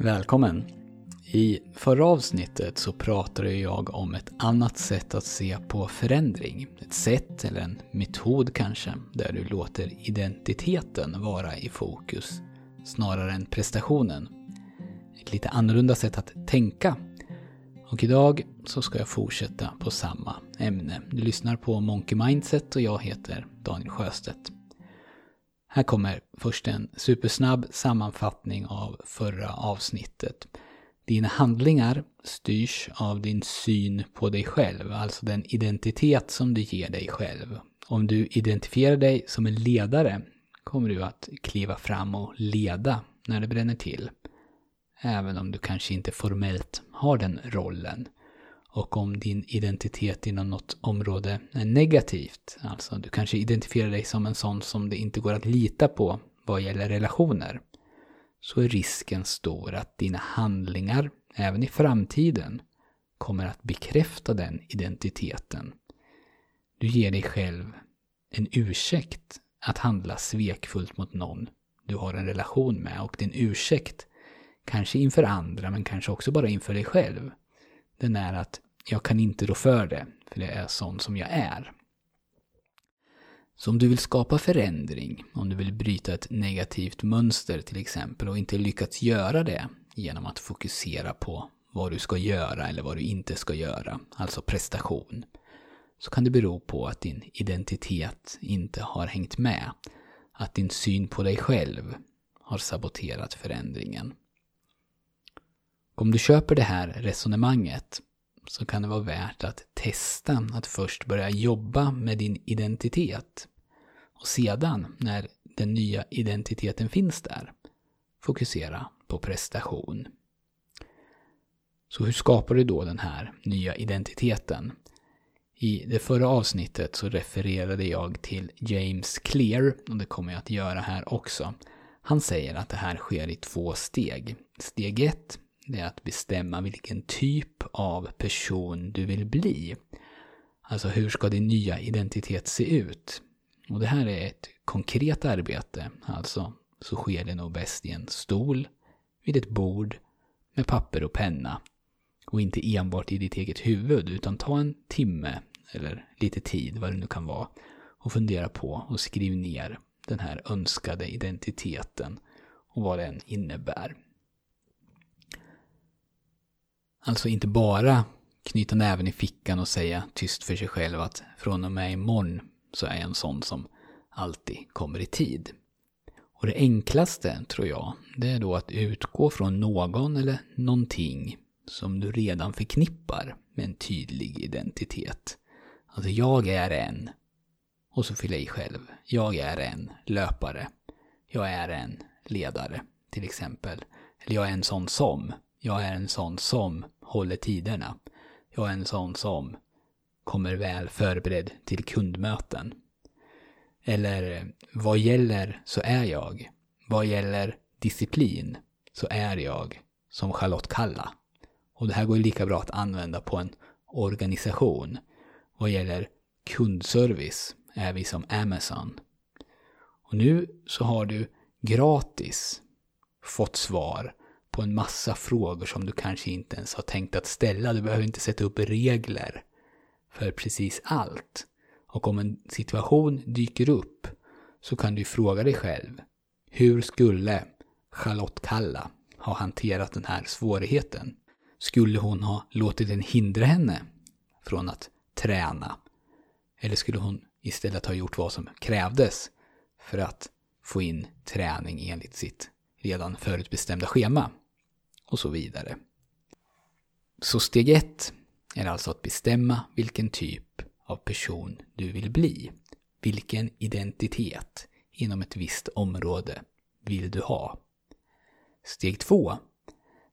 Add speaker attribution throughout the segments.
Speaker 1: Välkommen! I förra avsnittet så pratade jag om ett annat sätt att se på förändring. Ett sätt, eller en metod kanske, där du låter identiteten vara i fokus snarare än prestationen. Ett lite annorlunda sätt att tänka. Och idag så ska jag fortsätta på samma ämne. Du lyssnar på Monkey Mindset och jag heter Daniel Sjöstedt. Här kommer först en supersnabb sammanfattning av förra avsnittet. Dina handlingar styrs av din syn på dig själv, alltså den identitet som du ger dig själv. Om du identifierar dig som en ledare kommer du att kliva fram och leda när det bränner till. Även om du kanske inte formellt har den rollen. Och om din identitet inom något område är negativt, alltså du kanske identifierar dig som en sån som det inte går att lita på vad gäller relationer, så är risken stor att dina handlingar, även i framtiden, kommer att bekräfta den identiteten. Du ger dig själv en ursäkt att handla svekfullt mot någon du har en relation med och din ursäkt, kanske inför andra men kanske också bara inför dig själv, den är att jag kan inte rå för det, för det är sån som jag är. Så om du vill skapa förändring, om du vill bryta ett negativt mönster till exempel och inte lyckats göra det genom att fokusera på vad du ska göra eller vad du inte ska göra, alltså prestation, så kan det bero på att din identitet inte har hängt med. Att din syn på dig själv har saboterat förändringen. Om du köper det här resonemanget så kan det vara värt att testa att först börja jobba med din identitet. Och sedan, när den nya identiteten finns där, fokusera på prestation. Så hur skapar du då den här nya identiteten? I det förra avsnittet så refererade jag till James Clear och det kommer jag att göra här också. Han säger att det här sker i två steg. Steg ett det är att bestämma vilken typ av person du vill bli. Alltså hur ska din nya identitet se ut? Och det här är ett konkret arbete, alltså så sker det nog bäst i en stol, vid ett bord, med papper och penna. Och inte enbart i ditt eget huvud, utan ta en timme eller lite tid, vad det nu kan vara, och fundera på och skriv ner den här önskade identiteten och vad den innebär. Alltså inte bara knyta näven i fickan och säga tyst för sig själv att från och med imorgon så är jag en sån som alltid kommer i tid. Och det enklaste, tror jag, det är då att utgå från någon eller någonting som du redan förknippar med en tydlig identitet. Alltså, jag är en. Och så fylla i själv. Jag är en löpare. Jag är en ledare, till exempel. Eller jag är en sån som. Jag är en sån som håller tiderna. Jag är en sån som kommer väl förberedd till kundmöten. Eller vad gäller så är jag. Vad gäller disciplin så är jag som Charlotte Kalla. Och det här går lika bra att använda på en organisation. Vad gäller kundservice är vi som Amazon. Och nu så har du gratis fått svar på en massa frågor som du kanske inte ens har tänkt att ställa. Du behöver inte sätta upp regler för precis allt. Och om en situation dyker upp så kan du fråga dig själv. Hur skulle Charlotte Kalla ha hanterat den här svårigheten? Skulle hon ha låtit den hindra henne från att träna? Eller skulle hon istället ha gjort vad som krävdes för att få in träning enligt sitt redan förutbestämda schema? Och så vidare. Så steg ett är alltså att bestämma vilken typ av person du vill bli. Vilken identitet inom ett visst område vill du ha? Steg två,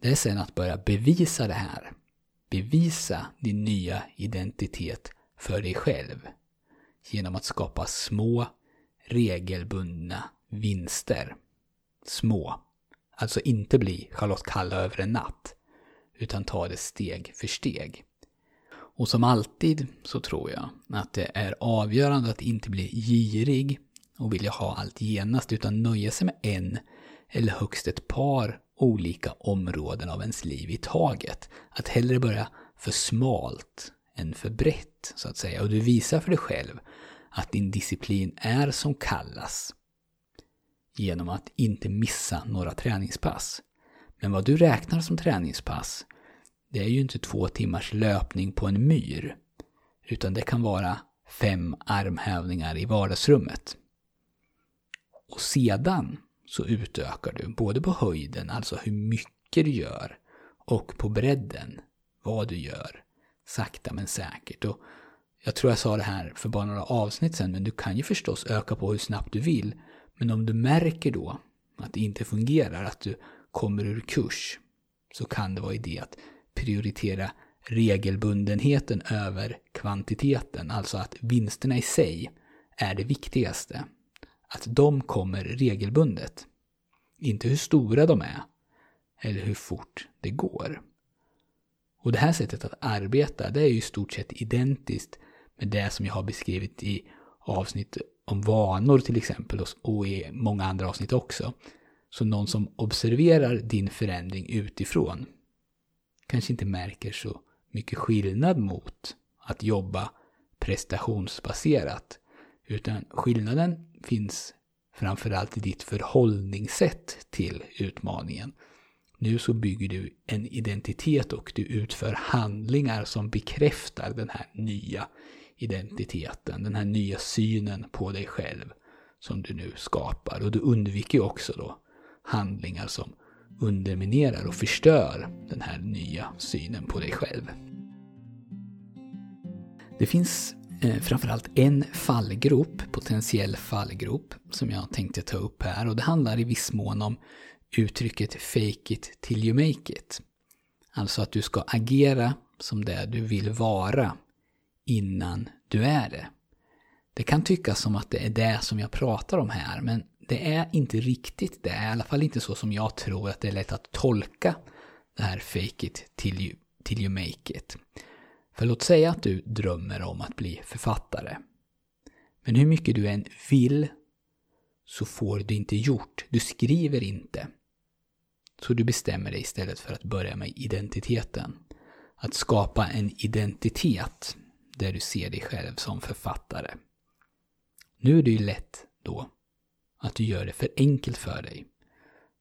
Speaker 1: det är sen att börja bevisa det här. Bevisa din nya identitet för dig själv genom att skapa små regelbundna vinster. Små Alltså inte bli Charlotte Kalla över en natt, utan ta det steg för steg. Och som alltid så tror jag att det är avgörande att inte bli girig och vilja ha allt genast, utan nöja sig med en eller högst ett par olika områden av ens liv i taget. Att hellre börja för smalt än för brett, så att säga. Och du visar för dig själv att din disciplin är som kallas genom att inte missa några träningspass. Men vad du räknar som träningspass, det är ju inte två timmars löpning på en myr. Utan det kan vara fem armhävningar i vardagsrummet. Och sedan så utökar du både på höjden, alltså hur mycket du gör, och på bredden, vad du gör. Sakta men säkert. Och jag tror jag sa det här för bara några avsnitt sen, men du kan ju förstås öka på hur snabbt du vill. Men om du märker då att det inte fungerar, att du kommer ur kurs, så kan det vara idé att prioritera regelbundenheten över kvantiteten, alltså att vinsterna i sig är det viktigaste. Att de kommer regelbundet. Inte hur stora de är, eller hur fort det går. Och det här sättet att arbeta, det är ju i stort sett identiskt med det som jag har beskrivit i avsnitt om vanor till exempel och i många andra avsnitt också. Så någon som observerar din förändring utifrån kanske inte märker så mycket skillnad mot att jobba prestationsbaserat. Utan skillnaden finns framförallt i ditt förhållningssätt till utmaningen. Nu så bygger du en identitet och du utför handlingar som bekräftar den här nya identiteten, den här nya synen på dig själv som du nu skapar. Och du undviker också då handlingar som underminerar och förstör den här nya synen på dig själv. Det finns eh, framförallt en fallgrop, potentiell fallgrop, som jag tänkte ta upp här och det handlar i viss mån om uttrycket fake it till you make it. Alltså att du ska agera som det du vill vara innan du är det. Det kan tyckas som att det är det som jag pratar om här, men det är inte riktigt det. I alla fall inte så som jag tror att det är lätt att tolka det här fake it till you, till you make it. För låt säga att du drömmer om att bli författare. Men hur mycket du än vill så får du inte gjort. Du skriver inte. Så du bestämmer dig istället för att börja med identiteten. Att skapa en identitet där du ser dig själv som författare. Nu är det ju lätt då att du gör det för enkelt för dig.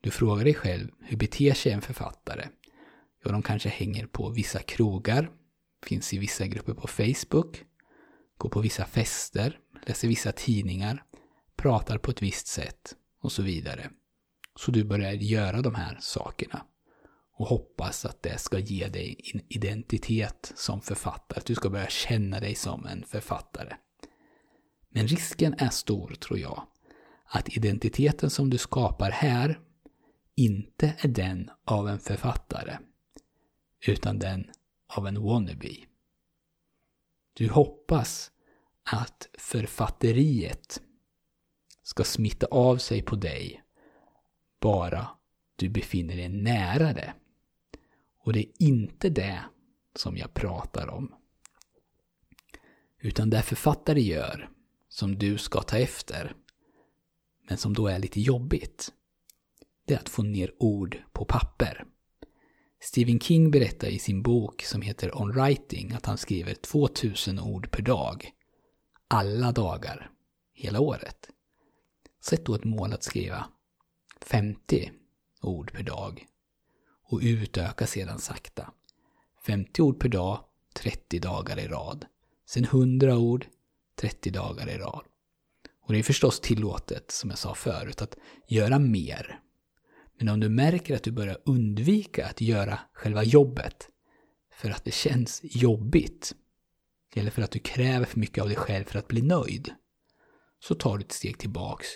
Speaker 1: Du frågar dig själv, hur beter sig en författare? Ja, de kanske hänger på vissa krogar, finns i vissa grupper på Facebook, går på vissa fester, läser vissa tidningar, pratar på ett visst sätt och så vidare. Så du börjar göra de här sakerna och hoppas att det ska ge dig en identitet som författare, att du ska börja känna dig som en författare. Men risken är stor, tror jag, att identiteten som du skapar här inte är den av en författare, utan den av en wannabe. Du hoppas att författeriet ska smitta av sig på dig bara du befinner dig nära det. Och det är inte det som jag pratar om. Utan det författare gör, som du ska ta efter, men som då är lite jobbigt, det är att få ner ord på papper. Stephen King berättar i sin bok som heter On Writing att han skriver 2000 ord per dag. Alla dagar. Hela året. Sätt då ett mål att skriva 50 ord per dag. Och utöka sedan sakta. 50 ord per dag, 30 dagar i rad. Sen 100 ord, 30 dagar i rad. Och det är förstås tillåtet, som jag sa förut, att göra mer. Men om du märker att du börjar undvika att göra själva jobbet för att det känns jobbigt, eller för att du kräver för mycket av dig själv för att bli nöjd, så tar du ett steg tillbaks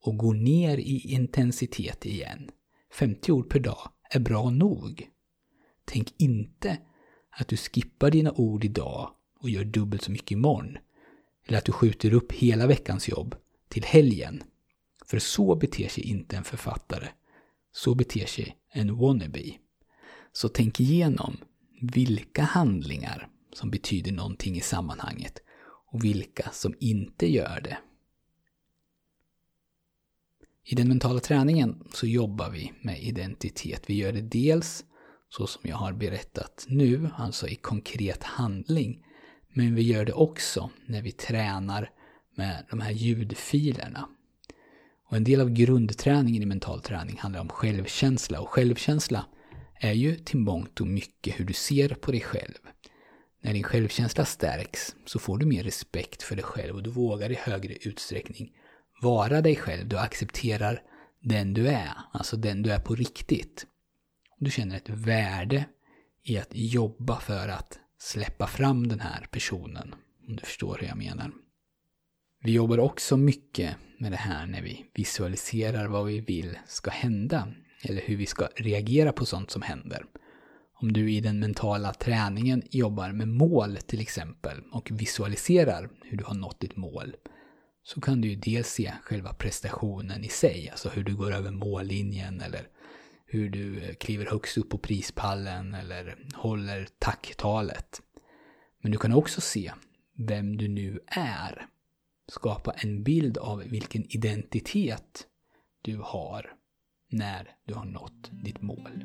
Speaker 1: och går ner i intensitet igen. 50 ord per dag är bra nog. Tänk inte att du skippar dina ord idag och gör dubbelt så mycket imorgon. Eller att du skjuter upp hela veckans jobb till helgen. För så beter sig inte en författare. Så beter sig en wannabe. Så tänk igenom vilka handlingar som betyder någonting i sammanhanget och vilka som inte gör det. I den mentala träningen så jobbar vi med identitet. Vi gör det dels så som jag har berättat nu, alltså i konkret handling. Men vi gör det också när vi tränar med de här ljudfilerna. Och en del av grundträningen i mental träning handlar om självkänsla. Och självkänsla är ju till mångt och mycket hur du ser på dig själv. När din självkänsla stärks så får du mer respekt för dig själv och du vågar i högre utsträckning vara dig själv. Du accepterar den du är, alltså den du är på riktigt. Du känner ett värde i att jobba för att släppa fram den här personen. Om du förstår hur jag menar. Vi jobbar också mycket med det här när vi visualiserar vad vi vill ska hända. Eller hur vi ska reagera på sånt som händer. Om du i den mentala träningen jobbar med mål till exempel och visualiserar hur du har nått ditt mål så kan du ju dels se själva prestationen i sig, alltså hur du går över mållinjen eller hur du eh, kliver högst upp på prispallen eller håller tacktalet. Men du kan också se vem du nu är. Skapa en bild av vilken identitet du har när du har nått ditt mål.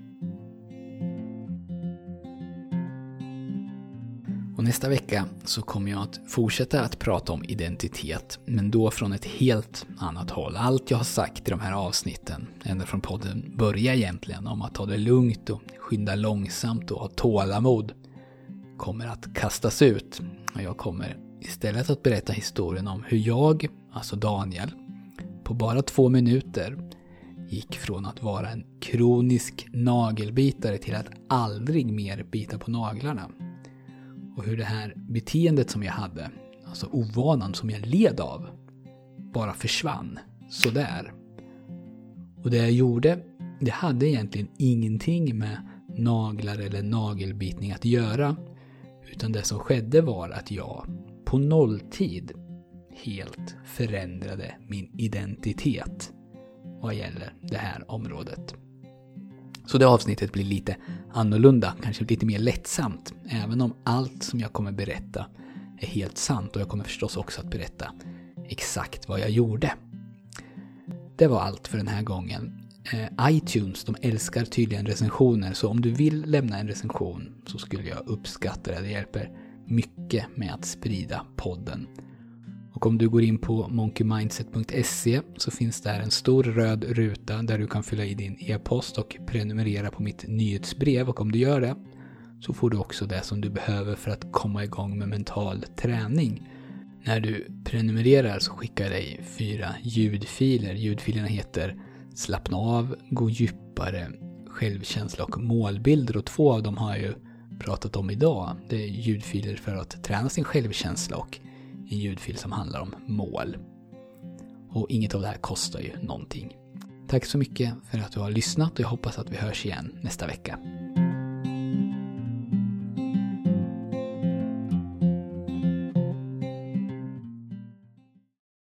Speaker 1: Nästa vecka så kommer jag att fortsätta att prata om identitet, men då från ett helt annat håll. Allt jag har sagt i de här avsnitten, ända från podden börjar egentligen, om att ta det lugnt och skynda långsamt och ha tålamod, kommer att kastas ut. Och jag kommer istället att berätta historien om hur jag, alltså Daniel, på bara två minuter gick från att vara en kronisk nagelbitare till att aldrig mer bita på naglarna. Och hur det här beteendet som jag hade, alltså ovanan som jag led av, bara försvann sådär. Och det jag gjorde, det hade egentligen ingenting med naglar eller nagelbitning att göra. Utan det som skedde var att jag på nolltid helt förändrade min identitet vad gäller det här området. Så det avsnittet blir lite annorlunda, kanske lite mer lättsamt, även om allt som jag kommer berätta är helt sant och jag kommer förstås också att berätta exakt vad jag gjorde. Det var allt för den här gången. Eh, iTunes, de älskar tydligen recensioner, så om du vill lämna en recension så skulle jag uppskatta det. Det hjälper mycket med att sprida podden. Och om du går in på monkeymindset.se så finns där en stor röd ruta där du kan fylla i din e-post och prenumerera på mitt nyhetsbrev. Och om du gör det så får du också det som du behöver för att komma igång med mental träning. När du prenumererar så skickar jag dig fyra ljudfiler. Ljudfilerna heter Slappna av, Gå djupare, Självkänsla och målbilder. Och två av dem har jag ju pratat om idag. Det är ljudfiler för att träna sin självkänsla och en ljudfil som handlar om mål. Och inget av det här kostar ju någonting. Tack så mycket för att du har lyssnat och jag hoppas att vi hörs igen nästa vecka.